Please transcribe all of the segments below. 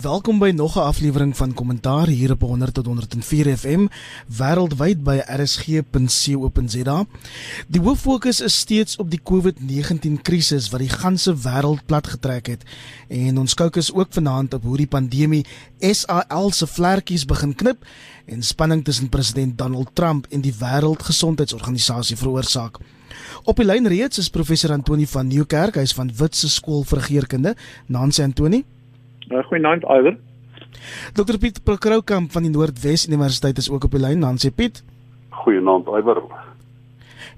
Welkom by nog 'n aflewering van Kommentaar hier op 100 tot 104 FM wêreldwyd by rsg.co.za. Die hoof fokus is steeds op die COVID-19 krisis wat die ganse wêreld platgetrek het en ons kookus ook vanaand op hoe die pandemie SAL se vlekkies begin knip en spanning tussen president Donald Trump en die Wêreldgesondheidsorganisasie veroorsaak. Op die lyn reeds is professor Antoni van Nieuwkerk, hy is van Witse Skool vir Regeringskunde. Nancy Antoni Uh, Goeienaand Iwer. Dr Piet Prokroukamp van die Noordwes Universiteit is ook op die lyn. Nancy Piet. Goeienaand Iwer.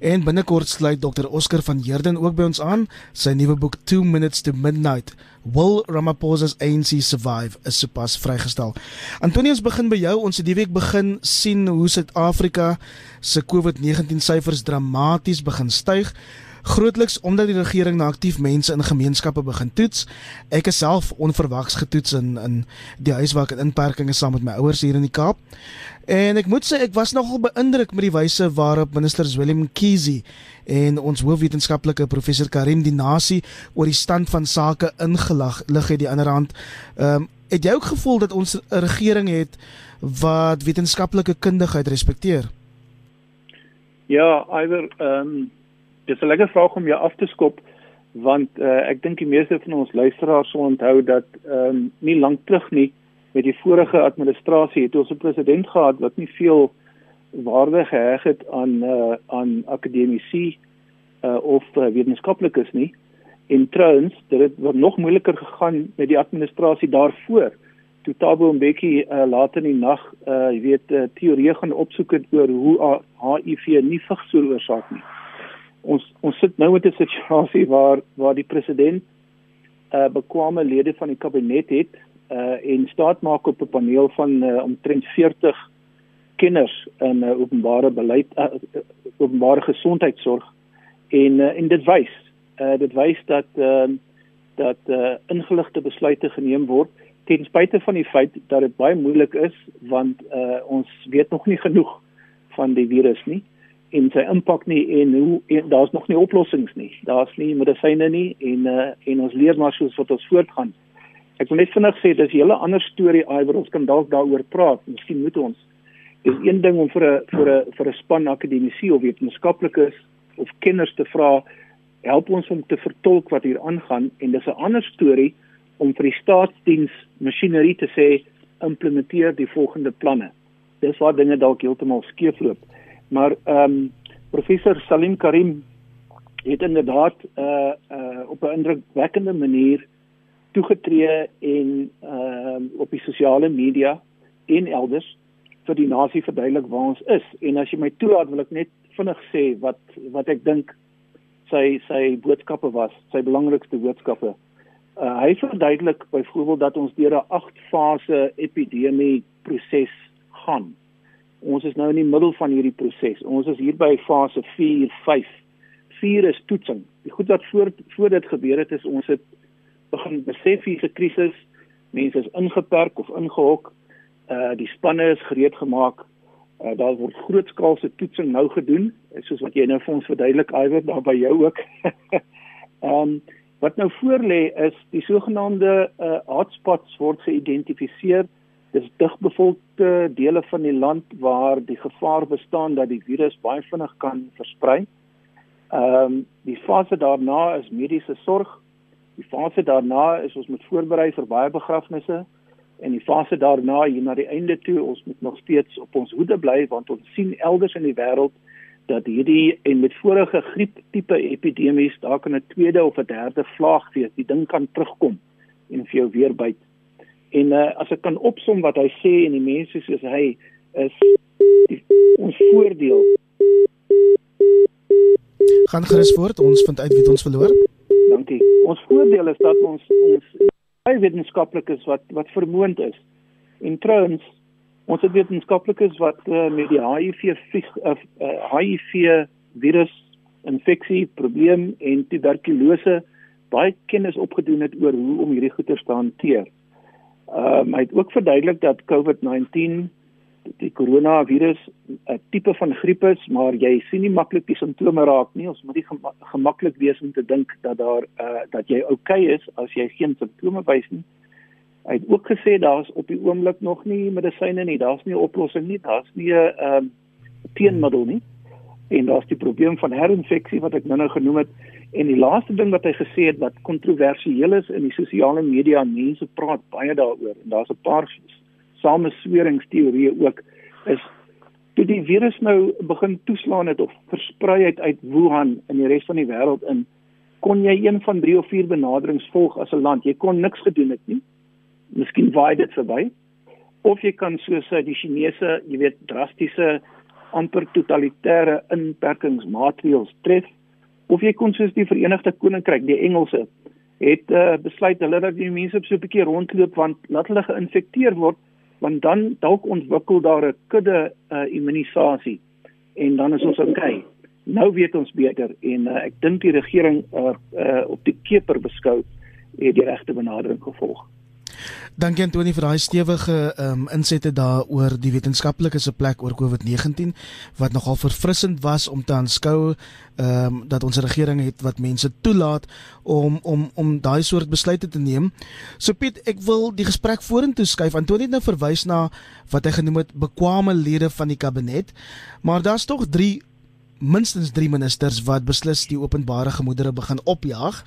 En binnekort sluit Dr Oscar van Heerden ook by ons aan. Sy nuwe boek 2 Minutes to Midnight: Will Ramaphosa's ANC Survive is sopas vrygestel. Antonius begin by jou. Ons het die week begin sien hoe Suid-Afrika se COVID-19 syfers dramaties begin styg grootliks omdat die regering na aktief mense in gemeenskappe begin toets. Ek is self onverwags getoets in in die huis waar ek in inperking is saam met my ouers hier in die Kaap. En ek moet sê ek was nogal beïndruk met die wyse waarop minister Willem Kiesi en ons hoofwetenskaplike professor Karim Dinasi oor die stand van sake ingelag lig het die ander hand. Ehm um, het jy ook gevoel dat ons 'n regering het wat wetenskaplike kundigheid respekteer? Ja, Iwer, ehm um dis 'n lekker vraag om jou af te skop want uh, ek dink die meeste van ons luisteraars sal onthou dat ehm um, nie lank terug nie met die vorige administrasie het ons 'n president gehad wat nie veel waarde geheg het aan uh, aan akademici uh, of uh, wetenskaplikes nie. En trouens dit het nog moeiliker gegaan met die administrasie daarvoor. Toe Thabo Mbeki uh, later in die nag uh, jy weet uh, teorieë gaan opsoek het oor hoe HIV nie vigs veroorsaak nie ons ons sit nou met 'n situasie waar waar die president uh bekwame lede van die kabinet het uh en staat maak op 'n paneel van uh, omtrent 40 kenners in uh, openbare beleid uh, openbare gesondheidsorg en uh, en dit wys uh dit wys dat uh dat uh ingeligte besluite geneem word ten spyte van die feit dat dit baie moeilik is want uh ons weet nog nie genoeg van die virus nie en sy impak nie en hoe daar's nog nie oplossings nie. Daar's nie medisyne nie en uh, en ons leer maar soos wat ons voortgaan. Ek wil net vinnig sê dis 'n hele ander storie iwer ons kan dalk daaroor praat. Miskien moet ons dis een ding om vir 'n vir 'n vir 'n span akademici of wetenskaplikes of kenners te vra help ons om te vertolk wat hier aangaan en dis 'n ander storie om vir die staatsdiens masjinerie te sê implementeer die volgende planne. Dis waar dinge dalk heeltemal skeefloop. Maar ehm um, professor Salim Karim het inderdaad uh uh op 'n indrukwekkende manier toegetree en ehm uh, op die sosiale media en elders vir die nasie verduidelik waar ons is. En as jy my toelaat, wil ek net vinnig sê wat wat ek dink sy sy boodskappe was, sy belangrikste boodskappe. Uh hy verduidelik byvoorbeeld dat ons deur 'n 8 fase epidemie proses gaan Ons is nou in die middel van hierdie proses. Ons is hier by fase 4, 5. 4 is toetsing. Die goed wat voor voor dit gebeur het is ons het begin besef hier's 'n krisis. Mense is ingeperk of ingehok. Uh die spanne is gereed gemaak. Uh daar word grootskaalse toetsing nou gedoen, soos wat jy nou vir ons verduidelik iwer daar by jou ook. Ehm um, wat nou voor lê is die sogenaamde uh hotspots word geïdentifiseer dis digbevolkte dele van die land waar die gevaar bestaan dat die virus baie vinnig kan versprei. Ehm um, die fase daarna is mediese sorg. Die fase daarna is ons moet voorberei vir baie begrafnisse en die fase daarna hier na die einde toe ons moet nog steeds op ons hoede bly want ons sien elders in die wêreld dat hierdie en met vorige griep tipe epidemies daar kan 'n tweede of 'n derde vlaag wees. Die ding kan terugkom en vir jou weer byt. En uh, as ek kan opsom wat hy sê en die mense soos hy is die, ons voordeel. Gaan gerus voort, ons vind uit wie ons verloor. Dankie. Ons voordeel is dat ons ons baie wetenskaplikes wat wat vermoond is. En trouens ons het wetenskaplikes wat uh, met die HIV vlieg uh, uh, HIV virus infeksie probleem en tuberkulose baie kennis opgedoen het oor hoe om hierdie goeters te hanteer. Ehm um, hy het ook verduidelik dat COVID-19 die koronavirus 'n tipe van griep is, maar jy sien nie maklik die simptome raak nie. Ons moet nie gemaklik wees om te dink dat daar uh dat jy oukei okay is as jy geen simptome wys nie. Hy het ook gesê daar's op die oomblik nog nie medisyne nie, daar's nie 'n oplossing nie, daar's nie 'n ehm teenmiddel nie. En daar's die probleem van herinfeksie wat ek nou-nou genoem het. En die laaste ding wat hy gesê het wat kontroversieel is in die sosiale media, mense praat baie daaroor en daar's 'n paar samesweringsteorieë ook is toe die virus nou begin toeslaan het of versprei het uit Wuhan in die res van die wêreld in kon jy een van 3 of 4 benaderings volg as 'n land. Jy kon niks gedoen het nie. Miskien waai dit verby. Of jy kan soos eh, die Chinese, jy weet, drastiese amper totalitêre inperkingsmaatreëls tref. Of jy kon soos die Verenigde Koninkryk, die Engelse, het uh, besluit hulle dat die mense op so 'n bietjie rondloop want laat hulle geïnfekteer word want dan dalk ontwikkel daar 'n kudde uh, immunisasie en dan is ons oukei. Okay nou weet ons beter en uh, ek dink die regering uh, uh, op die keper beskou het die regte benadering gevolg. Dankie Antoni vir daai stewige um, insette daaroor die wetenskaplike se plek oor COVID-19 wat nogal verfrissend was om te aanskou ehm um, dat ons regering het wat mense toelaat om om om daai soort besluite te neem. So Piet, ek wil die gesprek vorentoe skuif. Antoni het nou verwys na wat hy genoem het bekwame lede van die kabinet, maar daar's tog 3 minstens 3 ministers wat beslis die openbare gemoedere begin opjaag.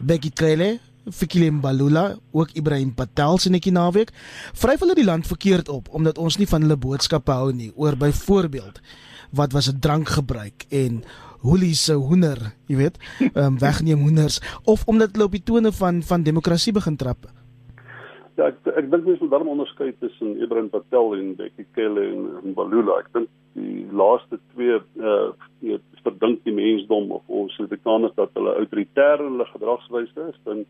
Bekkie Cele, Fikile Mbalula, ook Ibrahim Patel se netjie naweek, vryf hulle die land verkeerd op omdat ons nie van hulle boodskappe hou nie oor byvoorbeeld wat was 'n drankgebruik en hoelie se hoender, jy weet, ehm um, wegneem hoenders of omdat hulle op die tone van van demokrasie begin trap. Ja, ek ek dink mens moet dan onderskei tussen Ibrahim Patel en Bekkie Cele en Mbalula. Ek dink die laaste twee uh weet verdink die mensdom of ons Suid-Afrikaners dat hulle autoritair in hulle gedragswyse is dan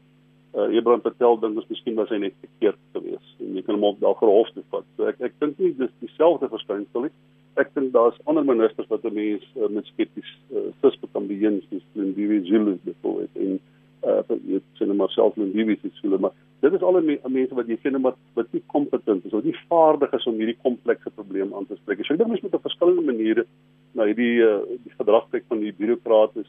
uh Ibrahim Patel dink ons miskien was hy net verkeerd geweest en jy kan hom op daardie hof toe vat. So ek ek dink nie dis dieselfde verskynsel nie. Ek dink daar's ander ministers wat 'n mens uh, met skepties uh, sis kan begin soos Lindiwe Zulu byvoorbeeld en uh jy sien maar self Lindiwe Zulu maar dit is al die mense wat jy sien maar wat nie kompetent is of nie vaardig is om hierdie komplekse probleem aan te spreek. So ek dink mens moet op verskillende maniere na hierdie uh, die gedrag kyk van die bureaukrate,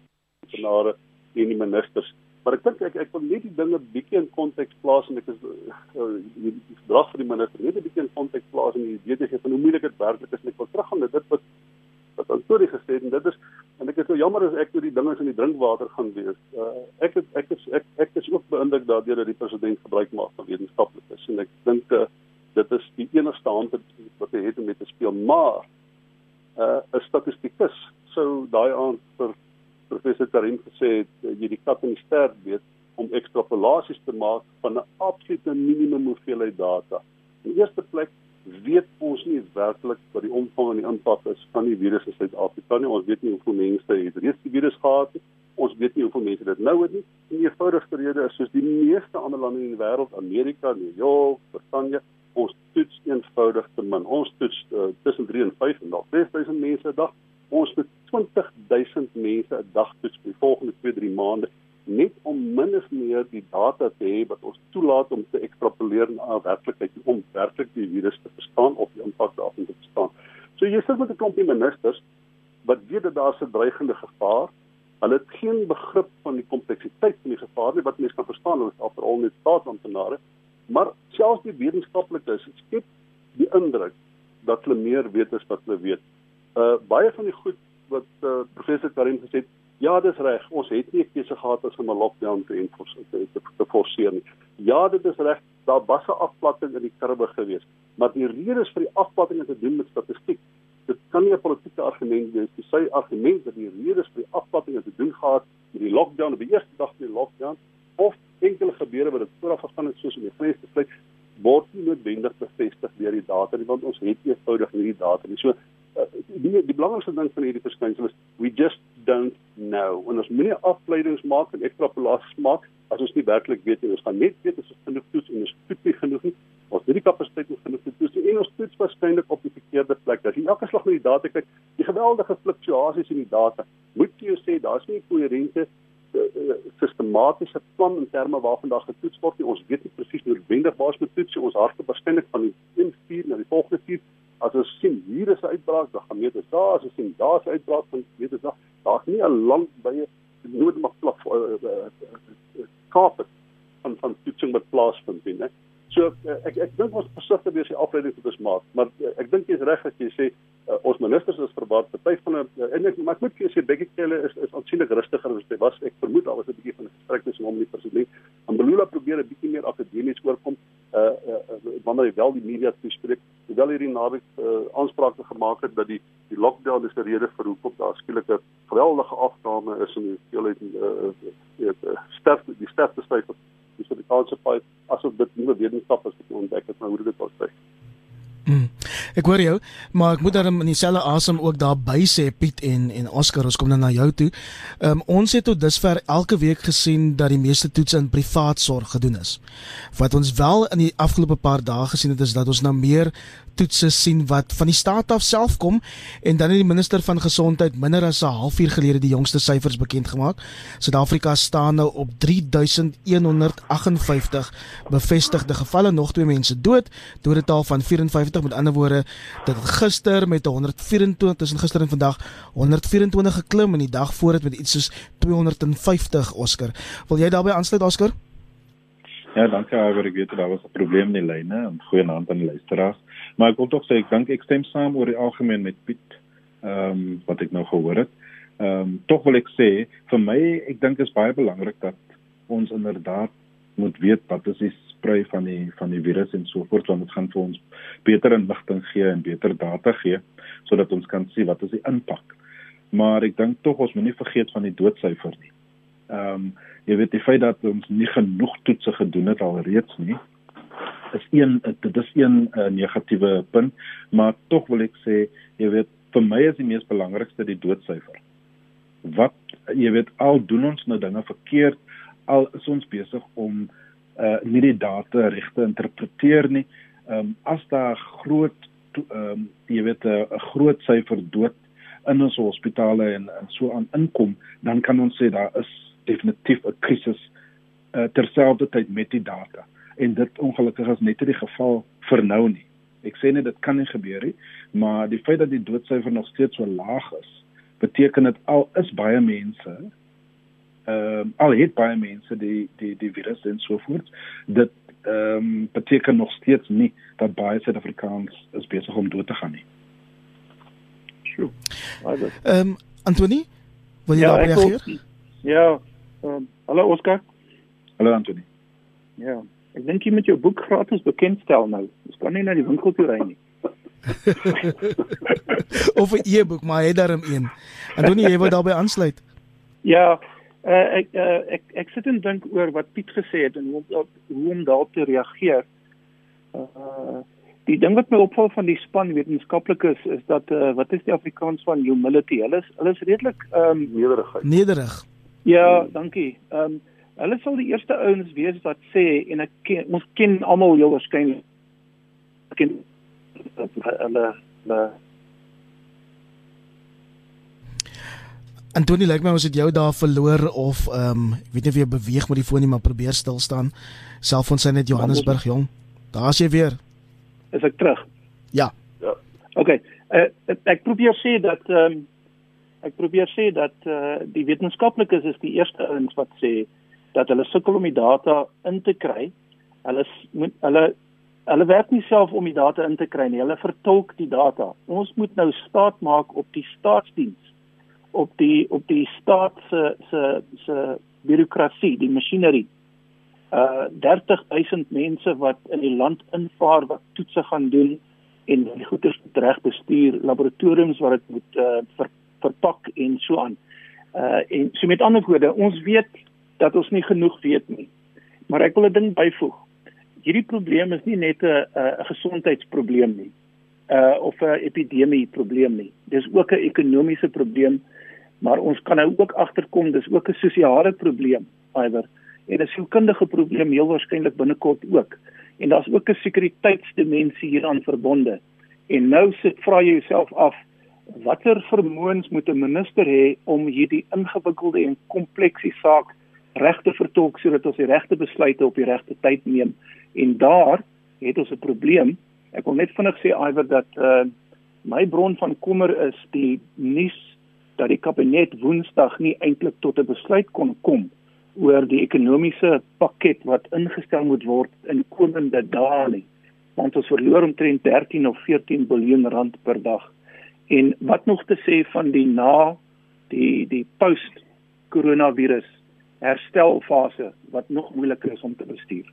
senare en die ministers. Maar ek dink ek ek wil net die dinge bietjie in konteks plaas en ek is uh, die gedrag van die minister net 'n bietjie in konteks plaas en die idee gee van hoe moeilik dit werklik is en ek wil teruggaan dit wat wat Antoni gesê het en dit is en ek is so jammer as ek oor die dinge in die drinkwater gaan wees. Uh, ek het, ek is ek ek is ook beïndruk daardeur dat die president gebruik maak van wetenskaplikes en ek dink uh, dit is die enigste hand wat hy het om mee te speel maar uh, 'n statistikus sou daai aand vir professor Karim gesê het jy die kat in die stert weet om ekstrapolasies te maak van 'n absolute minimum hoeveelheid data. In eerste plek weet ons nie werklik wat die omvang en die impak is van die virus in Suid-Afrika nie. Ons weet nie hoeveel mense het reeds die virus gehad nie. Ons weet nie hoeveel mense dit nou het nie. En die eenvoudigste rede is soos die meeste ander lande in die wêreld, Amerika, New York, Brittanje, ons toets eenvoudig te min. Ons toets uh, tussen 3 en 5 en dalk 6000 mense 'n dag. Ons moet 20000 mense 'n dag toets vir die volgende 2-3 maande net om min of meer die data te hê wat ons toelaat om te ekstrapoleer na werklikheid om werklik die virus te verstaan of die impak daarvan te verstaan. So jy sit met 'n klompie ministers wat weet dat daar 'n dreigende gevaar. Hulle het geen begrip van die kompleksiteit van die gevaar nie wat mense kan verstaan as veral net staatsamptenare, maar selfs die wetenskaplikes skep die indruk dat hulle meer weet as wat hulle weet. Uh baie van die goed wat uh, professor Karim gesê het, Ja, dis reg. Ons het nie 'n keuse gehad as om 'n lockdown te enforce te, te, te forceer nie. Ja, dit is reg. Daar was 'n afplatting in die kurwe gewees, maar die rede is vir die afplatting te doen met statistiek. Dit kan nie 'n politieke argument wees nie. Sy argument dat die rede vir die afplatting te doen gehad met die lockdown op die eerste dag van die lockdown of enkele gebeure wat dit vooraf gegaan het soos in die vreesde vlek word nie noodwendig bevestig deur die data nie want ons het eenvoudig nie die data nie. So die die belangrikste ding van hierdie verskynsel is we just don't know. En ons moenie afleidings maak en ekstrapolasies maak as ons nie werklik weet nie. Ons gaan net weet as ons genoeg toets en ons toets nie genoeg nie. Ons het nie kapasiteit om genoeg te toets nie. En ons toets waarskynlik op die verkeerde plek. As jy elke slag na die data kyk, die geweldige fluktuasies in die data, moet jy sê daar's nie 'n koherente eh, eh, sistematiese plan in terme waarvan daar getoets word nie. Ons weet nie presies noodwendig waar ons moet toets nie. Ons hardloop waarskynlik van die 1 4 na die volgende 4 as ons sien hier is 'n uitbraak, dan gaan meter daar, as ons sien daar's 'n uitbraak, dan weet ons daar's nie 'n land by 'n noodmaak plaf uh, uh, uh, kaap van van toetsing wat plaasvind nie. So ek ek dink ons versigtig wees die afleiding tot ons maak, maar ek dink jy's reg as jy sê uh, ons ministers is verbaas party van 'n uh, en ek maar ek moet sê Bekkie Cele is is aansienlik rustiger as hy was. Ek vermoed daar was 'n bietjie van 'n gesprek tussen hom en die president. Ambulula probeer 'n bietjie meer akademies oorkom uh, uh, uh wanneer hy wel die media toespreek. Hoewel hierdie naweek uh, aansprake gemaak het dat die die lockdown is 'n rede vir hoekom daar skielike geweldige afname is in die hoeveelheid uh, uh, uh, sterfte die sterfte syfer die Suid-Afrikaanse paai asof dit nuwe wetenskap is wat ontdek het. Maar hoe dit Hmm. Ek hoor jou, maar ek moet dan in dieselfde asem ook daarby sê Piet en en Oscar, ons kom dan na jou toe. Ehm um, ons het tot dusver elke week gesien dat die meeste toetse in privaat sorg gedoen is. Wat ons wel in die afgelope paar dae gesien het is dat ons nou meer toetse sien wat van die staat af self kom en dan het die minister van gesondheid minder as 'n halfuur gelede die jongste syfers bekend gemaak. Suid-Afrika staan nou op 3158 bevestigde gevalle, nog twee mense dood, dodetal van 54 met ander woorde het gister met 124 tussen gister en vandag 124 geklim en die dag voor dit met iets soos 250 Oscar. Wil jy daarbey aansluit Oscar? Ja, dankie. Ek weet daar was 'n probleem in die lyne. Goeienaand aan die luisteraars. Maar ek wil tog sê ek dink ek stem saam oor die algemeen met Piet. Ehm um, wat ek nou gehoor het. Ehm um, tog wil ek sê vir my ek dink is baie belangrik dat ons inderdaad moet weet wat is die sprei van die van die virus en so voort want dit gaan vir ons beter inligting gee en beter data gee sodat ons kan sien wat is die impak. Maar ek dink tog ons moet nie vergeet van die doodsyfer nie. Ehm um, jy weet die feit dat ons nie genoeg toetse gedoen het alreeds nie is een dit is een uh, negatiewe punt maar tog wil ek sê jy weet vir my is die mees belangrikste die doodsyfer. Wat jy weet al doen ons nou dinge verkeerd al is ons besig om uh, nie die data reg te interpreteer nie um, as daar groot um, jy weet 'n groot syfer dood in ons hospitale en, en so aan inkom dan kan ons sê daar is definitief 'n krisis uh, terselfdertyd met die data en dit ongelukkig is net nie die geval vir nou nie. Ek sê net dit kan nie gebeur nie, maar die feit dat die doodsyfer nog steeds so laag is, beteken dit al is baie mense ehm um, al het baie mense die die die virus en so voort, dit ehm um, beteken nog steeds nie dat baie Suid-Afrikaners is besig om dood te gaan nie. Sjoe. Ehm um, Antonie, wil jy ja, daarop reageer? Ja, Um, hallo Oskar. Hallo Antonie. Ja, ek dink jy moet jou boek gratis bekendstel nou. Jy kan nie na die winkel toe ry nie. of 'n e-boek, maar hy het daarom een. Antonie, jy wou daarbey aansluit. Ja, uh, ek uh, ek ek sit en dink oor wat Piet gesê het en hoe hoe om daarop te reageer. Uh die ding wat my opval van die span wetenskaplikes is, is dat uh, wat is die Afrikaans van humility? Hulle is hulle is redelik ehm um, nederigheid. Nederig. Ja, dankie. Ehm um, hulle sal die eerste ouens wees wat sê en ek ken, ons ken almal heel waarskynlik ken hulle hulle Antonie, lyk my ons het jou daar verloor of ehm um, ek weet nie of jy beweeg met die foon nie, maar probeer stil staan. Selfoon sy net Johannesburg jong. Daar's jy weer. Is ek terug? Ja. Ja. OK. Uh, ek probeer sê dat ehm um, ek probeer sê dat eh uh, die wetenskaplikes is die eerste ouens wat sê dat hulle sukkel om die data in te kry. Hulle moet hulle hulle werk nie self om die data in te kry nie. Hulle vertolk die data. Ons moet nou staat maak op die staatsdiens op die op die staat se se se bureaukrasie, die masjinerie. Uh 30000 mense wat in die land invaar wat toetse gaan doen en die goeder reg bestuur, laboratoriums wat dit moet uh ver, verpak en so aan. Uh en so met ander woorde, ons weet dat ons nie genoeg weet nie. Maar ek wil 'n ding byvoeg. Hierdie probleem is nie net 'n 'n gesondheidsprobleem nie. Uh of 'n epidemie probleem nie. Dis ook 'n ekonomiese probleem, maar ons kan nou ook agterkom dis ook 'n sosiale probleem, iwer en 'n sielkundige probleem heel waarskynlik binnekort ook. En daar's ook 'n sekuriteitsdimensie hieraan verbonde. En nou sit vra jy jouself af, watter vermoëns moet 'n minister hê om hierdie ingewikkelde en komplekse saak reg te vertolk sodat ons die regte besluite op die regte tyd neem en daar het ons 'n probleem ek wil net vinnig sê iwer dat uh, my bron van kommer is die nuus dat die kabinet woensdag nie eintlik tot 'n besluit kon kom oor die ekonomiese pakket wat ingestel moet word in komende dae nie. Want ons verloor omtrent 13 of 14 miljard rand per dag. En wat nog te sê van die na die die post koronavirus herstelfase wat nog moeiliker is om te bestuur.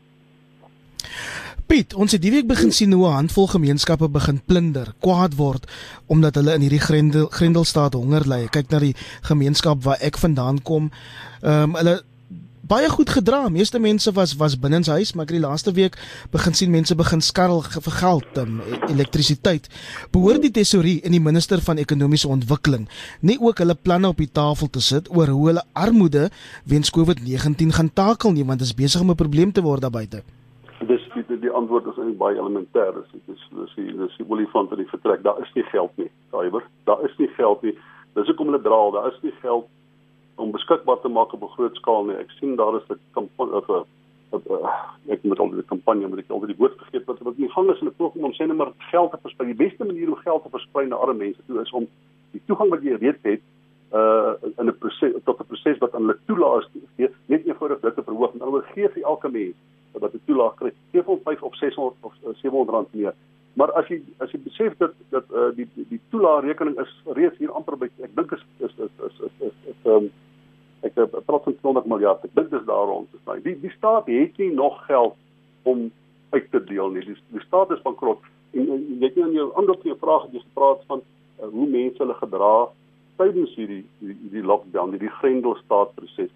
Piet, ons het hierdie week begin sien hoe 'n handvol gemeenskappe begin plunder, kwaad word omdat hulle in hierdie grendel grendelstaat honger ly. Kyk na die gemeenskap waar ek vandaan kom. Ehm um, hulle baie goed gedra. Meeste mense was was binne in huis, maar het die laaste week begin sien mense begin skarrel vir geld, um, elektrisiteit. Behoort die tesourier en die minister van ekonomiese ontwikkeling nie ook hulle planne op die tafel te sit oor hoe hulle armoede weens COVID-19 gaan takel nie, want dit is besig om 'n probleem te word daar buite. Dis die, die, die antwoord is eintlik baie elementêr. Dis dis dis die dis die olifant in die vertrek. Daar is nie geld nie, Cyber. Daar is nie geld nie. Dis hoekom hulle draal. Daar is nie geld om beskikbaar te maak op 'n groot skaal nie. Ek sien daar is 'n kampanje of 'n ek moet al die kampanje met ek al die woord vergeet wat wat nie gang is in 'n poging om sê net maar geld te versprei. Die beste manier om geld te versprei na arme mense toe is om die toegang wat jy reeds het uh in 'n proses tot 'n proses wat aan hulle toelaat gee, net eenvoudig dit te verhoog en dan gee vir elke mens wat 'n toelaag kry, gee vir 5 of 600 of 700 rand meer. Maar as jy as jy besef dat dat uh die die, die toelaag rekening is reeds hier amper by ek dink is is is is is is, is um ek het praat van 200 miljard. Ek dink dis daar rond te staan. Die die staat het nie nog geld om uit te deel nie. Die, die staat is bankrot. En, en weet jy in jou ander twee vrae het jy gepraat van uh, hoe mense hulle gedra tydens hierdie die, die lockdown, die, die grendelstaat proses.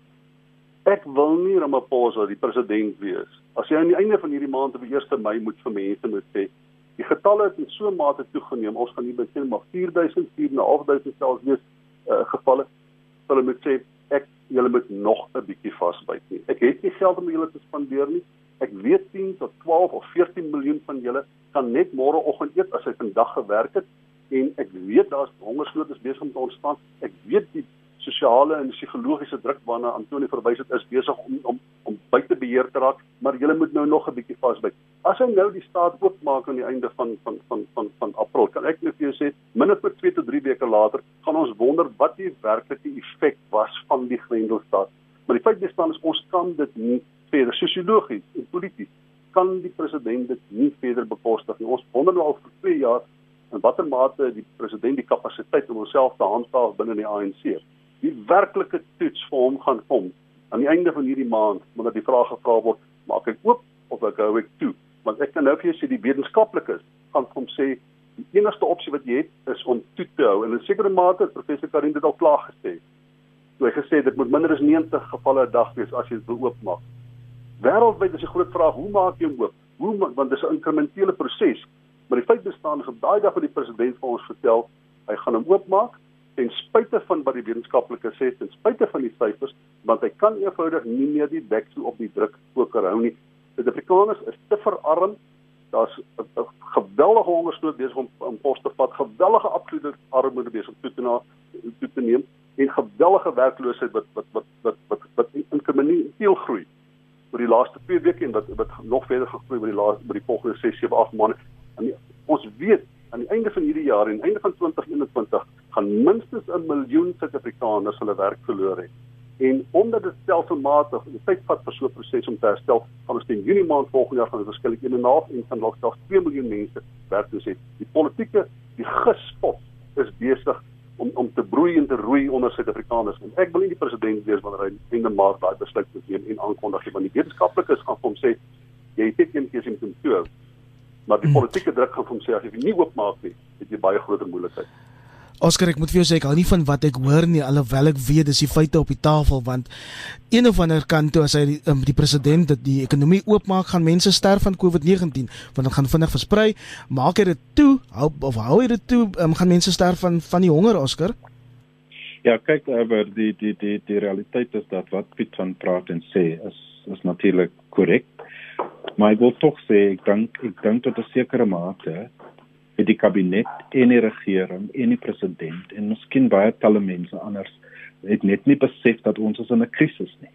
Ek wil nie Ramaphosa die president wees. As jy aan die einde van hierdie maand op die 1 Mei moet vir mense moet sê die getalle het in so 'n mate toegeneem. Ons gaan nie by sien maar 4000, 4500 selfs wees uh, gevalle. Hulle moet sê ek julle moet nog 'n bietjie vasbyt nie. Ek het nie geld om julle te spandeer nie. Ek weet 10 tot 12 of 14 miljoen van julle kan net môreoggend eet as hy vandag gewerk het en ek weet daar's hongersnood is besig om te ontstaan. Ek weet die sosiale en psigologiese druk waarna Antoni verwys het is besig om om om buite beheer te raak, maar julle moet nou nog 'n bietjie vasbyt. As hy nou die staat oopmaak aan die einde van van van van van April, kan ek net vir jou sê, minder as 2 tot 3 weke later gaan ons wonder wat die werklike effek was van die Grendelstaat. Maar die feit is ons kan dit nie verder sosiologies en polities kan die president dit nie verder bekostig nie. Ons wonder nou al vir 2 jaar in watter mate die president die kapasiteit om homself te handhaaf binne die ANC die werklike toets vir hom gaan kom aan die einde van hierdie maand omdat die vraag gevra word maak ek oop of ek hou ek toe? Want ek kan nou vir jou sê die wetenskaplikes gaan hom sê die enigste opsie wat jy het is om toe te hou. En in sekere mate het professor Karin dit al klaar gesê. Toe hy gesê dit moet minder as 90 gevalle 'n dag wees as jy dit wil oopmaak. Wêreldwyd is 'n groot vraag hoe maak jy hom oop? Hoe want dis 'n inkrementele proses. Maar die feit bestaan is op daai dag wat die president vir ons vertel hy gaan hom oopmaak ten spyte van wat die wetenskaplikes sê, ten spyte van die syfers, want hy kan eenvoudig nie meer die deksel op die druk poker hou nie. Die Afrikaners is te verarm. Daar's 'n geweldige hongersnood besig om om pos te vat, geweldige absolute armoede besig om toe te na toe te neem en geweldige werkloosheid wat wat wat wat wat wat inkrementeel groei oor die laaste 2 weke en wat wat nog verder gaan groei oor die laaste oor die volgende 6, 7, 8 maande. En ons weet aan die einde van hierdie jaar en einde van 2021 gaan minstens 'n miljoen Suid-Afrikaners hulle werk verloor het. En omdat dit stelselmatig die tyd vat vir so 'n proses om te herstel, gaan ons teen Junie maand volgende jaar gaan ons verskillik 1.5 en van dalk 2 miljoen mense werkloos hê. Die politieke, die gespot is besig om om te broei en te roei onder Suid-Afrikaners. En ek wil nie die president wees wanneer hy in die maand daai besluit neem en aankondig nie, want die wetenskaplikes gaan hom sê jy het keuse om te doen maar die hmm. politieke druk gaan hom sê as jy nie oopmaak nie, het jy baie groter moeilikheid. Oscar, ek moet vir jou sê ek hou nie van wat ek hoor nie, alhoewel ek weet dis die feite op die tafel want een of ander kant toe as hy die, um, die president dit die ekonomie oopmaak, gaan mense sterf van COVID-19 want dit gaan vinnig versprei. Maak hy dit toe, hou of hou hy dit toe, um, gaan mense sterf van van die honger, Oscar? Ja, kyk, maar die die die die realiteit is dat wat Piet van praat en sê is is natuurlik korrek. Maar ek wil tog sê ek dink ek dink tot 'n sekere mate het die kabinet en die regering en die president en miskien baie talle mense anders het net nie besef dat ons is in 'n krisis nie.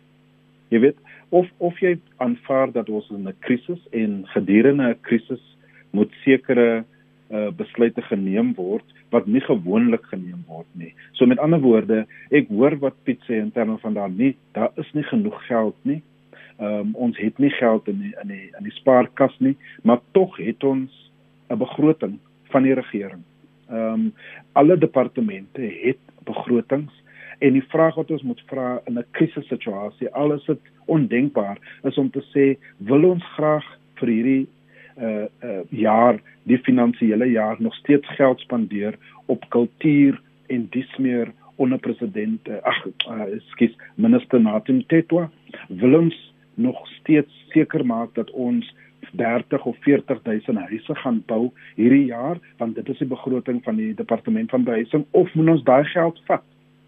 Jy weet, of of jy aanvaar dat ons in 'n krisis en gedurende 'n krisis moet sekere uh besluite geneem word wat nie gewoonlik geneem word nie. So met ander woorde, ek hoor wat Piet sê in terme van daar nie daar is nie genoeg geld nie. Ehm um, ons het nie geld in die, in die in die spaarkas nie, maar tog het ons 'n begroting van die regering. Ehm um, alle departemente het begrotings en die vraag wat ons moet vra in 'n krisissituasie, al is dit ondenkbaar, is om te sê, wil ons graag vir hierdie uh uh jaar die finansiële jaar nog steeds geld spandeer op kultuur en dis meer onder president uh, ag uh, skus minister Natim Tetwa wil ons nog steeds seker maak dat ons 30 of 40000 huise gaan bou hierdie jaar want dit is die begroting van die departement van behuising of moet ons daai geld vat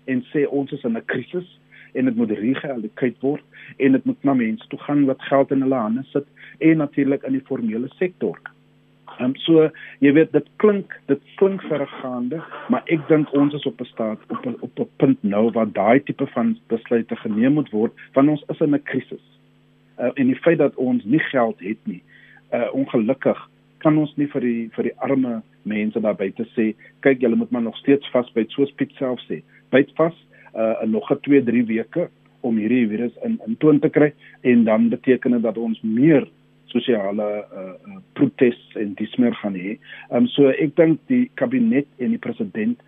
en sê ons is in 'n krisis en dit moet regeallokeer word en dit moet na mense toe gaan wat geld in hulle hande sit en natuurlik in die formele sektor. Ehm um, so jy weet dit klink dit klink vergaande, maar ek dink ons is op 'n staat op a, op 'n punt nou waar daai tipe van besluite geneem moet word want ons is in 'n krisis. Uh, en die feit dat ons nie geld het nie, uh ongelukkig kan ons nie vir die vir die arme mense daar buite sê kyk julle moet maar nog steeds vasbyt soos Piet self sê. Byt vas uh nog 'n 2 3 weke om hierdie virus in in toon te kry en dan beteken dit dat ons meer sosiale uh, uh protes en dismeer gaan hê. Ehm um, so ek dink die kabinet en die president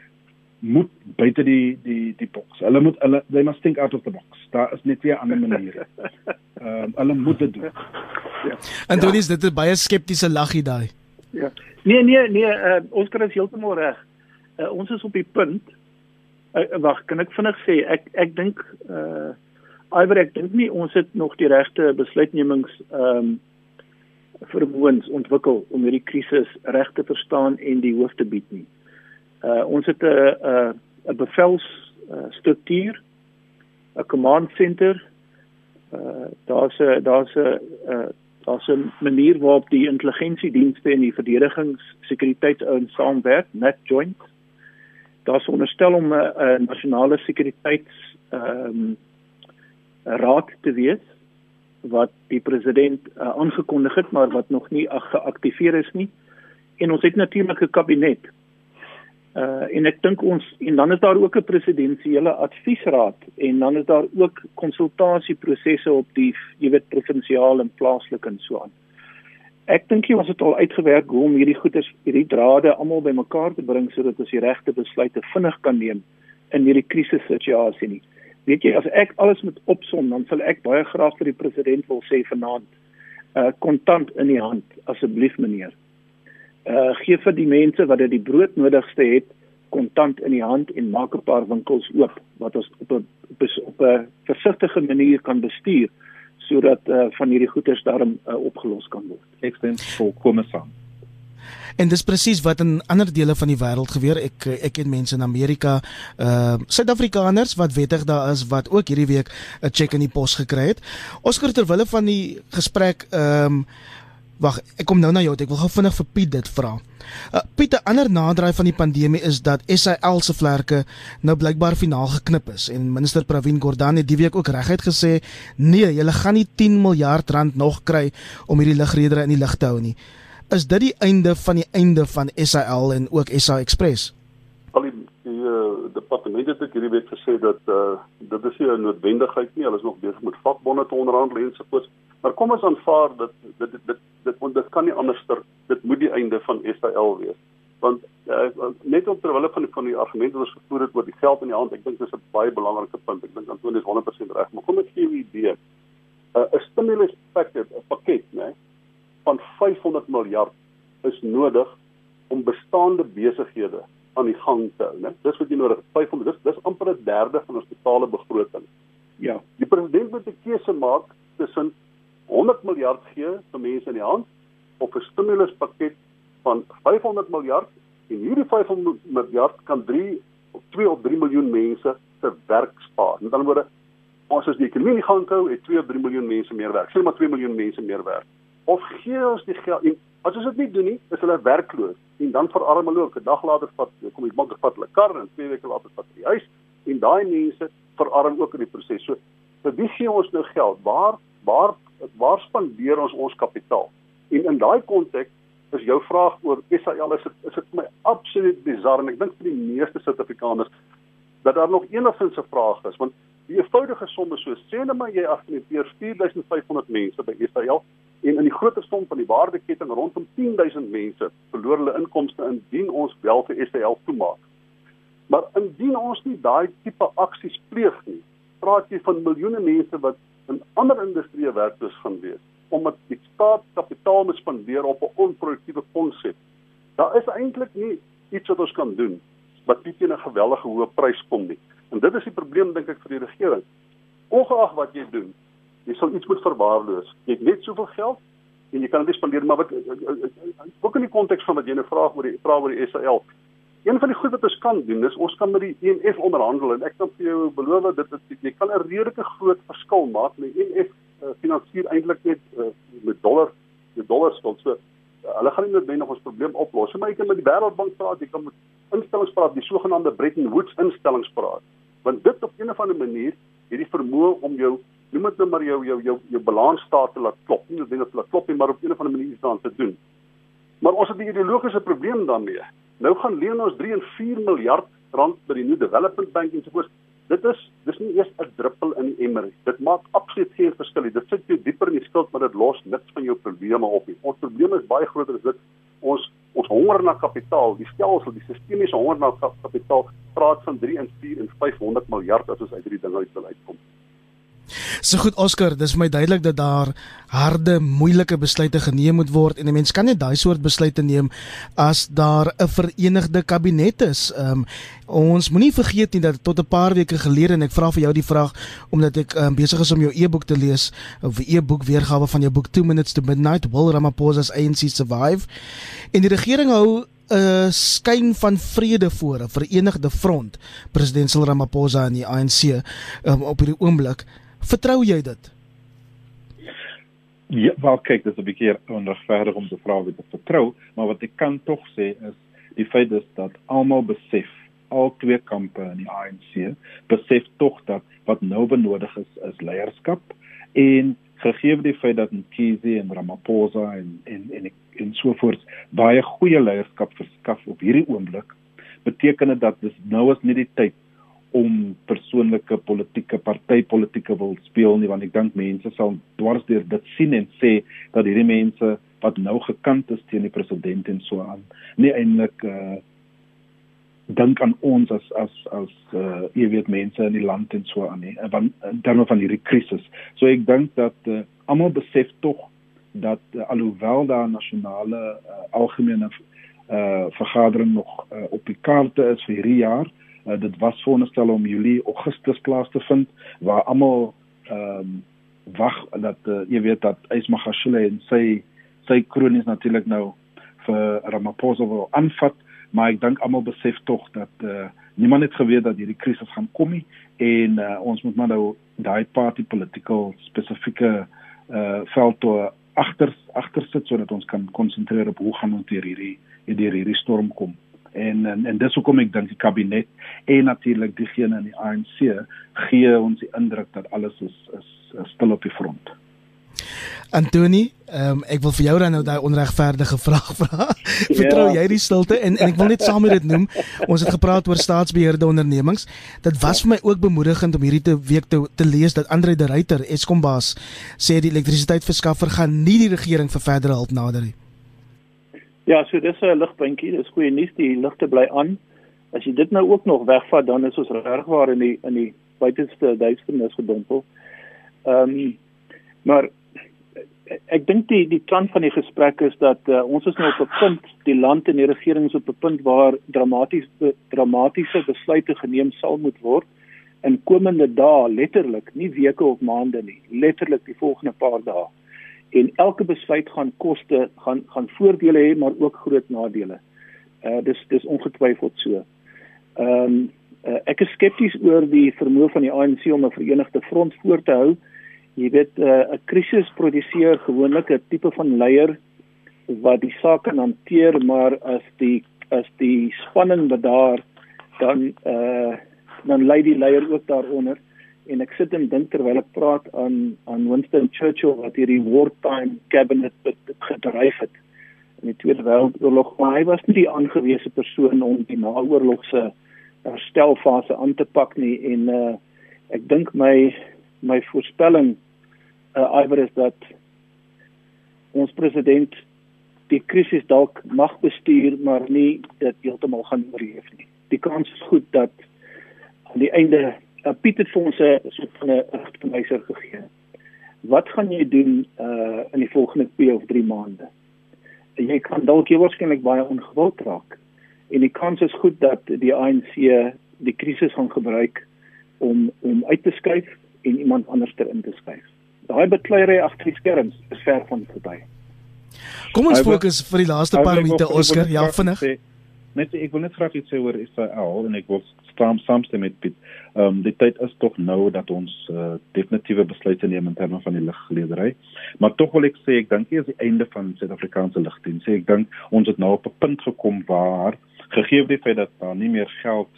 moet buite die die die boks. Hulle moet hulle they must think out of the box. Daar is net weer ander maniere. Ehm um, hulle moet dit doen. Ja. En dit is dit 'n baie skeptiese laggie daai. Ja. Nee nee nee, uh, ons kan dit heeltemal reg. Uh, ons is op die punt uh, wag, kan ek vinnig sê ek ek dink uh Iwer ek dink nie ons het nog die regte besluitnemings ehm um, vermoëns ontwikkel om hierdie krisis reg te verstaan en die hoof te bied nie. Uh ons het 'n 'n 'n bevels uh, struktuur, 'n command center. Uh daar's 'n daar's 'n uh, daar's 'n manier waarop die intelligensiedienste en die verdedigingssekuriteitsouens saamwerk, net joint daar's onderstel om 'n uh, nasionale sekuriteits ehm um, raad te wees wat die president uh, aangekondig het maar wat nog nie geaktiveer is nie. En ons het natuurlik 'n kabinet uh en ek dink ons en dan is daar ook 'n presidensiële adviesraad en dan is daar ook konsultasieprosesse op die jy weet provinsiaal en plaaslik en so aan ek dink jy ons het al uitgewerk hoe om hierdie goeders hierdie drade almal bymekaar te bring sodat ons die regte besluite vinnig kan neem in hierdie krisissituasie nie. Weet jy as ek alles moet opsom dan sal ek baie graag vir die president wil sê vanaand uh kontant in die hand asseblief meneer. Uh gee vir die mense wat dit die brood nodigste het kontant in die hand en maak 'n paar winkels oop wat ons op 'n op 'n versigtige manier kan bestuur sodat uh, van hierdie goederes daarom uh, opgelos kan word. Ek stem volkome saam. En dis presies wat in ander dele van die wêreld gebeur. Ek ek ken mense in Amerika, uh Suid-Afrikaners wat wettig daar is wat ook hierdie week 'n cheque in die pos gekry het. Oscar terwille van die gesprek ehm um, Wag, ek kom nou na jou. Ek wil gou vinnig vir Piet dit vra. Uh, Piet, 'n ander naderdraai van die pandemie is dat SAL se vlerke nou blykbaar finaal geknip is en minister Pravin Gordhan het die week ook reguit gesê, "Nee, julle gaan nie 10 miljard rand nog kry om hierdie lugredere in die lug te hou nie." Is dit die einde van die einde van SAL en ook SA Express? Al die, die uh, departement het ek hierdie week gesê dat uh, dit is nie 'n noodwendigheid nie. Hulle is nog besig met vakbonde te onderhandel en so voort. Maar kom ons aanvaar dat dit dit dit dit dit, dit kan nie anderster dit moet die einde van SAL wees. Want uh, net op terwyl van die van die argumente wat gevoer het oor die geld in die hand, ek dink dis 'n baie belangrike punt. Ek dink Antonie is 100% reg, maar kom ek gee 'n idee. 'n uh, stimulus package, 'n pakket, né, van 500 miljard is nodig om bestaande besighede aan die gang te hou, né? Dis wat jy nodig het. 500, dis dis amper 'n derde van ons totale begroting. Ja, die president moet 'n keuse maak tussen 100 miljard gee vir mense in die hand of 'n stimuluspakket van 500 miljard en hierdie 500 miljard kan 3 of 2 of 3 miljoen mense se werk spaar. Met ander woorde, ons as die ekonomie gaan hou, het 2 of 3 miljoen mense meer werk. Sê maar 2 miljoen mense meer werk. Of gee ons die geld en as ons dit nie doen nie, is hulle werkloos en dan verarm hulle ook. 'n Dag later vat kom die bank vat hulle kar en 2 weke later vat hulle die huis en daai mense verarm ook in die proses. So vir wie gee ons nou geld? Waar waar waar spandeer ons ons kapitaal? En in daai konteks is jou vraag oor Israel is dit is dit my absoluut bizar en ek dink vir die meeste Suid-Afrikaners dat daar nog enigstens 'n vraag is want die eenvoudige som is so sê net maar jy afneteer 4500 mense by Israel en in die groter som van die waardeketting rondom 10000 mense verloor hulle inkomste indien ons wel vir Israel toemaak. Maar indien ons nie daai tipe aksies pleeg nie, praat jy van miljoene mense wat in ander industrieë werkloos gaan wees omdat die staat kapitaal moet spandeer op 'n onproduktiewe konsep. Daar is eintlik nie iets wat ons kan doen wat nie teen 'n geweldige hoë prys kom nie. En dit is die probleem dink ek vir die regering. Ongeag wat jy doen, jy sal iets moet verwaarloos. Jy het net soveel geld en jy kan dit spandeer, maar wat ook in die konteks van wat jy nou vra oor die vra oor die SAL. Een van die goed wat ons kan doen is ons kan met die ENF onderhandel en ek kan vir jou beloof dat dit jy kan 'n redelike groot verskil maak met die ENF uh, finansier eintlik net uh, met dollar die dollar skuld. So uh, hulle gaan nie noodwendig ons probleem oplos maar jy kan met die Wêreldbank praat, jy kan met instellings praat, die sogenaamde Bretton Woods instellings praat. Want dit op 'n of ander manier het die vermoë om jou noem dit nou maar jou jou jou jou balansstaat te laat klop. Nie noodwendig te laat klop nie, maar op 'n of ander manier iets daaraan te doen. Maar ons het 'n ideologiese probleem daarmee. Nou gaan leen ons 3 en 4 miljard rand by die New Development Bank en so voort dit is dis nie eers 'n druppel in die emmer nie. Dit maak absoluut geen verskil nie. Dit sit jou dieper in die skuld, maar dit los niks van jou probleme op nie. Ons probleem is baie groter as dit. Ons ons honger na kapitaal, die stelsel, die sistemiese honger na kapitaal praat van 3 en 4 en 500 miljard as ons uit hierdie ding uit wil uitkom. So goed Oscar, dis vir my duidelik dat daar harde, moeilike besluite geneem moet word en 'n mens kan net daai soort besluite neem as daar 'n verenigde kabinet is. Um, ons moenie vergeet nie dat tot 'n paar weke gelede en ek vra vir jou die vraag omdat ek um, besig is om jou e-boek te lees of e-boek weergawe van jou boek 2 minutes to midnight will Ramaphosa's ANC survive en die regering hou 'n skyn van vrede voor 'n verenigde front president Cyril Ramaphosa en die ANC um, op hierdie oomblik Vertrou jy dit? Ja, wel kyk, dit is 'n bietjie onregverdig om te vra of ek vertrou, maar wat ek kan tog sê is die feit is dat almal besef, al twee kampe in die ANC besef tog dat wat nou benodig is is leierskap en gegee die feit dat Mkhize en Ramaphosa en en en en so voort baie goeie leierskap verskaf op hierdie oomblik beteken dit dat dis nou is nie die tyd om persoonlike politieke partytetiese wil speel nie want ek dink mense sal dwars deur dit sien en sê dat hierdie mense wat nou gekant is teen die president en so aan nie eintlik uh dink aan ons as as as uh jy weet mense in die land en so aan nie want in terme van hierdie krisis. So ek dink dat uh, almal besef tog dat uh, alhoewel daar nasionale uh, algemene uh vergadering nog uh, op die kaarte is vir hierdie jaar Uh, dit was voorgestel om Julie Augustus plaas te vind waar almal ehm um, wag dat uh, jy weet dat Ismagashule en sy sy kronies natuurlik nou vir Ramaphosa wil aanvat, maar ek dink almal besef tog dat uh, niemand het geweet dat hierdie krisis gaan kom nie en uh, ons moet maar nou daai party political spesifieke uh veld toe agter agter sit sodat ons kan konsentreer op hoe gaan ons deur hierdie deur hierdie storm kom en en, en dis hoekom ek dink die kabinet en natuurlik diegene in die ANC gee ons die indruk dat alles is is, is stil op die front. Antoni, um, ek wil vir jou dan nou daai onregverdige vraag vra. Vertrou ja. jy die stilte en en ek wil net saam met dit noem. Ons het gepraat oor staatsbeheerde ondernemings. Dit was vir my ook bemoedigend om hierdie te week te, te lees dat Andre de Ruyter, Eskom baas, sê die elektrisiteitsverskaffer gaan nie die regering vir verdere hulp nader nie. Ja, so dis 'n ligpuntjie, dis goeie nuus, die ligte bly aan. As jy dit nou ook nog wegvat, dan is ons regwaar in die in die buitenste duisternis gedompel. Ehm um, maar ek dink die die kant van die gesprek is dat uh, ons is nou op 'n punt, die land en die regering is op 'n punt waar dramatiese dramatiese besluite geneem sal moet word in komende dae, letterlik, nie weke of maande nie, letterlik die volgende paar dae en elke besluit gaan koste gaan gaan voordele hê maar ook groot nadele. Uh dis dis ongetwyfeld so. Ehm um, uh, ek is skepties oor die vermoë van die ANC om 'n verenigde front voor te hou. Jy weet uh, 'n uh, krisis produseer gewoonlik 'n tipe van leier wat die saak kan hanteer, maar as die as die spanning bedaar dan uh dan lei die leier ook daaronder en ek sit en dink terwyl ek praat aan aan Winston Churchill wat hierdie wartime cabinet gedryf het in die Tweede Wêreldoorlog, maar hy was nie die aangewese persoon om die naoorlogse herstelfase aan te pak nie en uh ek dink my my voorspelling uh iwer is dat ons president die krisis dalk mag bestuur maar nie dit heeltemal gaan oorleef nie. Die kans is goed dat aan die einde uh, Piet het vir ons 'n soort van 'n rigtwyser gegee. Wat gaan jy doen uh in die volgende 2 of 3 maande? Jy kan dalk jy waarskynlik baie ongewild raak. En die kans is goed dat die ANC die krisis gaan gebruik om om uit te skuif en iemand anders ter in te skuif. Daai bekleierery agter die skerms is ver van verby. Kom ons fokus vir die laaste paar minute Oscar, ja vinnig. Net ek wil net graag iets sê oor Israel en ek wil staan saamstem met Piet. Ehm um, die tyd is tog nou dat ons uh, definitiewe besluite neem in terme van die liggeleedery. Maar tog wil ek sê ek dink dit is die einde van Suid-Afrikaanse ligdiens. Ek dink ons het nou op 'n punt gekom waar gegee die feit dat daar nie meer geld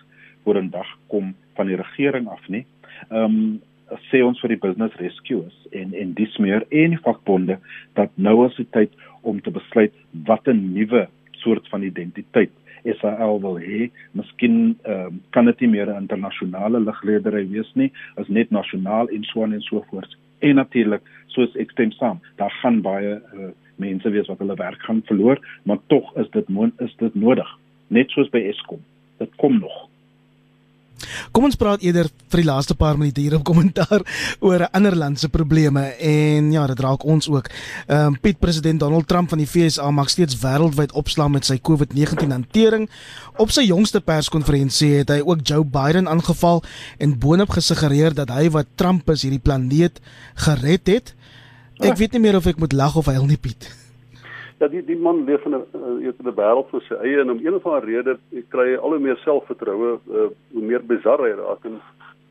voor 'n dag kom van die regering af nie. Ehm um, sê ons vir die business rescuers en en dis meer en vakbonde dat nou is die tyd om te besluit wat 'n nuwe soort van identiteit Israel wil hê. Miskien ehm um, kan dit nie meer 'n internasionale ligledery wees nie, as net nasionaal en so en so voort. En natuurlik, soos ek stem saam, daar gaan baie uh, mense wees wat hulle werk gaan verloor, maar tog is dit is dit nodig, net soos by Eskom. Dit kom nog. Kom ons praat eerder vir die laaste paar minute hier op kommentaar oor 'n ander land se probleme en ja, dit raak ons ook. Ehm um, Piet president Donald Trump van die VSA maak steeds wêreldwyd opslaan met sy COVID-19 hantering. Op sy jongste perskonferensie het hy ook Joe Biden aangeval en boonop gesuggereer dat hy wat Trump is hierdie planeet gered het. Ek weet nie meer of ek moet lag of huil nie, Piet ja, die die man leef in 'n uh, 'n wêreld vir sy eie en om een of ander rede kry hy al hoe meer selfvertroue, uh, hoe meer bizar hy raak en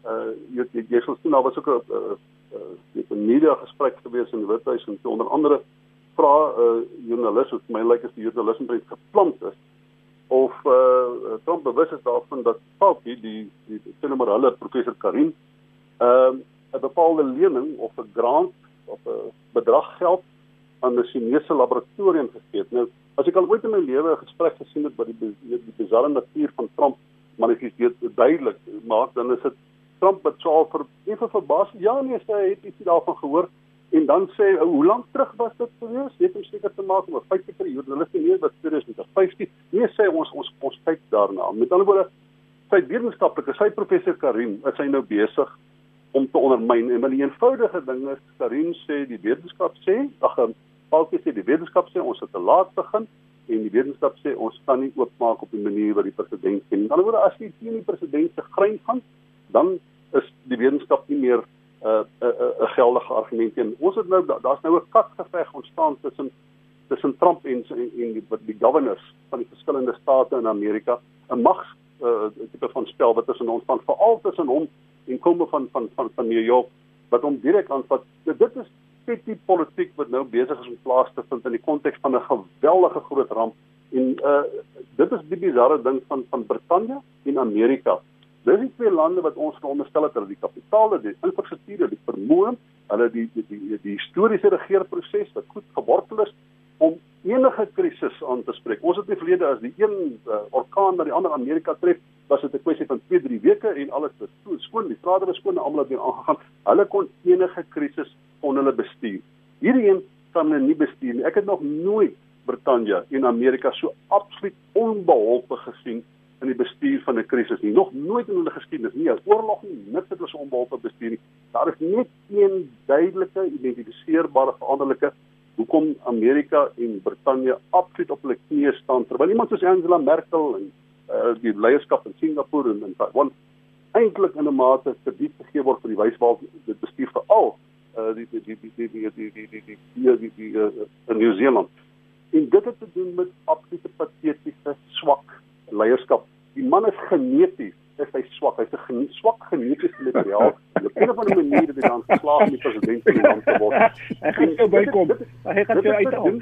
uh jy jy, jy sal sien daar was ook 'n uh, uh, 'n media gesprek gewees in Withuis en onder andere vra 'n uh, joernalis wat my lyk is die joernalis wat geplant is of uh Trump bewus is daarvan dat Fauci die die sien maar hulle professor Karim ehm uh, 'n bepaalde lening of 'n grant of 'n bedrag geld aan 'n Chinese laboratorium gegee. Nou, as ek al ooit in my lewe 'n gesprek gesien het wat die die, bizarre natuur van Trump manifesteer duidelik maak, dan is dit Trump wat sou vir effe verbaas. Ja nee, sê hy het iets daarvan gehoor en dan sê hy, hoe lank terug was dit gewees? Net om seker te maak 'n feite vir die journaliste nie wat 2015. Nee, sê ons ons ons kyk daarna. Met ander woorde, sy wetenskaplike, sy professor Karim, is hy nou besig om te ondermyn en maar die eenvoudige ding is Karim sê die wetenskap sê ag Falkie sê die wetenskap sê ons het te laat begin en die wetenskap sê ons kan nie oopmaak op die manier wat die president sê. In ander woorde as jy teen die president se grein gaan, dan is die wetenskap nie meer 'n uh, 'n uh, 'n uh, geldige argument nie. Ons het nou daar's nou 'n katgeveg ontstaan tussen tussen Trump en en, en die, die governors van die verskillende state in Amerika, 'n mags uh, tipe van spel wat tussen ons van veral tussen hom en komme van van van van New York wat hom direk aanvat. Dit is petty politiek wat nou besig is om plaas te vind in die konteks van 'n geweldige groot ramp en uh dit is die bizarre ding van van Brittanje en Amerika. Dis die twee lande wat ons veronderstel het hulle die kapitaal, die infrastruktuur, die vermoë, hulle die die die, die historiese regeerproses wat goed gewortel is om enige krisis aan te spreek. Ons het in die verlede as die een uh, orkaan na die ander Amerika tref, was dit 'n kwessie van 2-3 weke en alles was skoon, die strate was skoon almal het weer aangegaan. Hulle kon enige krisis kon hulle. Hierdie een kan hulle nie bestuur nie. Ek het nog nooit Brittanje en Amerika so absoluut onbeholpe gesien in die bestuur van 'n krisis nie. Nog nooit in hulle geskiedenis nie. 'n Oorlog nie, niks het so onbeholpe bestuur nie. Daar is net een duidelike identifiseerbare veranderlike hoekom Amerika en Brittanje absoluut op hulle knieë staan terwyl iemand soos Angela Merkel en uh, die leierskap in Singapore en in Taiwan eintlik in 'n mate krediet gegee word vir die wyswaal dit bestuur veral uh, die die die die die die die die die die die die in New Zealand. En dit het te doen met absolute patetiese swak leierskap. Die man is geneties is hy swak. Hy's 'n gene swak genetiese materiaal. Op 'n of ander manier het hy dan geslaag om die president van die land te word. Hy gaan nou bykom. Hy gaan vir uithaal.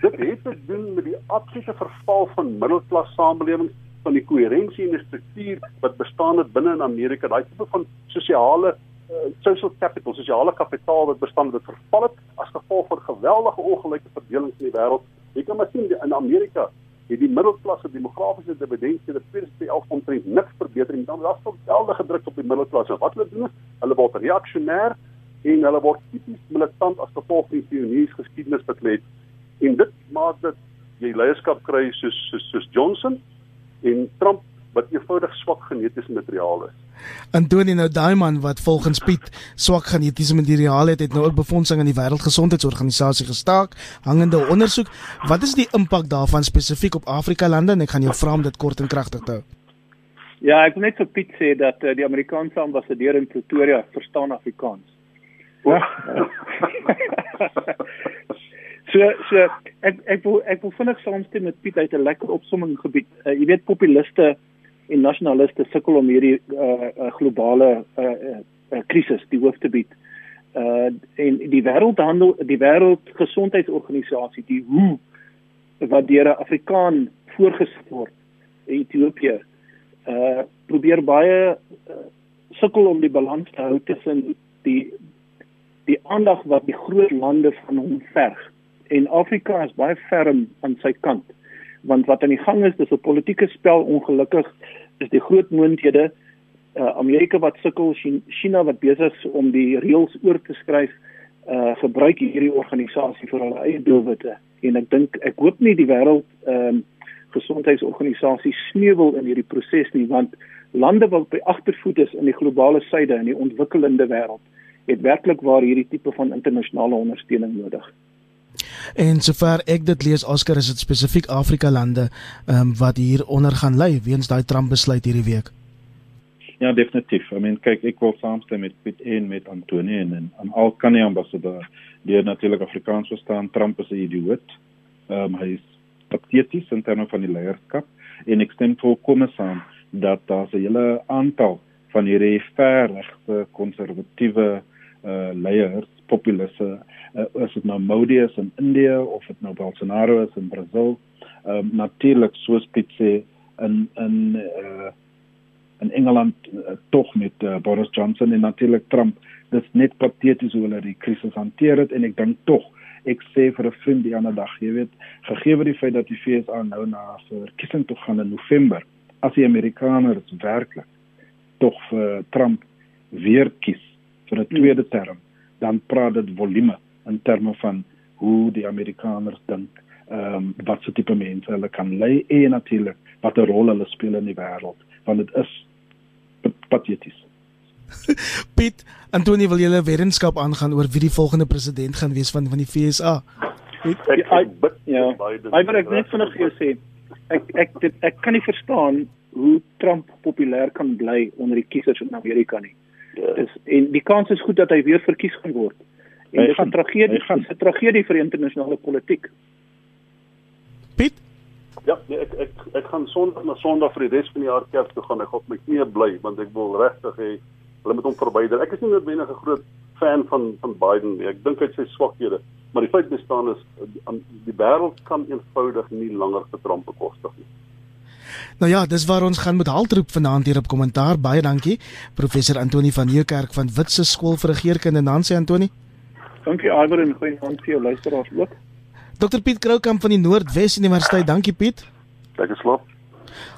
Dit het te doen met die absolute verval van middelklas samelewings van die koherensie en die struktuur wat bestaan het binne in Amerika, daai tipe van sosiale uh, social capital, sosiale kapitaal wat bestaan wat verval het as gevolg van geweldige ongelyke verdeling in die wêreld Jy kan maar sien in Amerika het die middelklasse demografiese dividend in die 2011 omtrent niks verbeter nie. Dan was daar geweldige druk op die middelklasse. Wat hulle doen is, hulle word reaksionêr en hulle word tipies militant as gevolg van die pioniersgeskiedenis geskiedenis wat lê. En dit maak dat jy leierskap kry soos soos soos Johnson en Trump wat eenvoudig swak genetiese materiaal is. Antonie nou daai man wat volgens Piet swak genetiese materiaal het, het nou ook befondsing aan die Wêreldgesondheidsorganisasie gestaak, hangende ondersoek. Wat is die impak daarvan spesifiek op Afrika lande en ek gaan jou vra om dit kort en kragtig te hou. Ja, ek wil net vir Piet sê dat uh, die Amerikaanse ambassadeur in Pretoria verstaan Afrikaans. Ja. so so ek ek wil ek wil vinnig saamstem met Piet uit 'n lekker opsomming gebied. Uh, jy weet populiste en nasionaliste sukkel om hierdie uh, uh, globale krisis uh, uh, die hoof te bied. Uh en die wêreldhandel die wêreldgesondheidsorganisasie die WHO wat deur 'n Afrikaan voorgesit word Ethiopië uh probeer baie uh, sukkel om die balans te hou tussen die die aandag wat die groot lande van hom verg en Afrika is baie ferm aan sy kant want wat aan die gang is dis 'n politieke spel ongelukkig is die groot moondhede uh, Amerika wat sukkel China wat besig is om die reëls oor te skryf uh gebruik hierdie organisasie vir hulle eie doelwitte en ek dink ek hoop nie die wêreld ehm um, gesondheidsorganisasie sneuwel in hierdie proses nie want lande wat by agtervoet is in die globale suide in die ontwikkelende wêreld het werklik waar hierdie tipe van internasionale ondersteuning nodig. En sover ek dit lees Oscar is dit spesifiek Afrika lande um, wat hier onder gaan lê weens daai Trump besluit hierdie week. Ja, definitief. I mean, kyk, ek wil saamstem met Piet en met Antonie en en, en al kan nie ambassadeur die natuurlik Afrikaans verstaan Trump is 'n idioot. Ehm um, hy is pateties in terme van die leierskap en ek stem volkome saam dat daar 'n hele aantal van hierdie verregte konservatiewe uh leiers populiste uh, is dit nou Modi is in Indië of dit nou Bolsonaro is in Brasil ehm um, natuurlik soos Piet sê in in uh in Engeland uh, tog met uh, Boris Johnson en natuurlik Trump. Dis net pateties hoe hulle die krisis hanteer het en ek dink tog ek sê vir 'n vriend die ander dag jy weet gegee word die feit dat die FSA nou na verkiesing toe gaan in November as die Amerikaners werklik tog vir Trump weer kies vir 'n tweede term dan praat dit volume in terme van hoe die Amerikaners dink ehm um, wat so tipe mense hulle kan lei en natuurlik wat 'n rol hulle speel in die wêreld want dit is pateties. Piet, Antonie wil julle wetenskap aangaan oor wie die volgende president gaan wees van van die FSA. Ek ek bid ja. Ek wil net vinnig vir jou sê ek ek dit, ek kan nie verstaan hoe Trump populêr kan bly onder die kiesers in Amerika nie. Ja. Dis en die kans is goed dat hy weer verkies gaan word. En dit is 'n tragedie, 'n tragedie vir internasionale politiek. Piet? Ja, nee, ek ek ek gaan Sondag na Sondag vir die res van die jaar kerk toe gaan. Ek gaan my knie bly want ek wil regtig hê hulle moet hom verbyder. Ek is nie noodwendig 'n groot fan van van Biden nie. Ek dink hy het sy swakhede, maar die feit bestaan is die wêreld kan eenvoudig nie langer vir Trump bekostig nie. Nou ja, dis waar ons gaan met haltroep vanaand hier op kommentaar. Baie dankie professor Antoni van Nieuwkerk van Witse Skool vir Regeringskunde Nancy Antoni. Dankie Iver en goeie aand vir jou luisteraars ook. Dr Piet Kroukamp van die Noordwes Universiteit. Dankie Piet. Lekker slaap.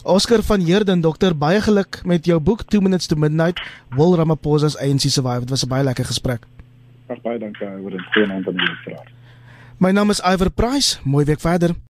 Oscar van Heerden dokter, baie geluk met jou boek 2 minutes to midnight. Will Ramaphosa's ANC survive. Dit was 'n baie lekker gesprek. Ag baie dankie oor 'n goeie aand aan die luisteraars. My naam is Iver Price. Mooi week verder.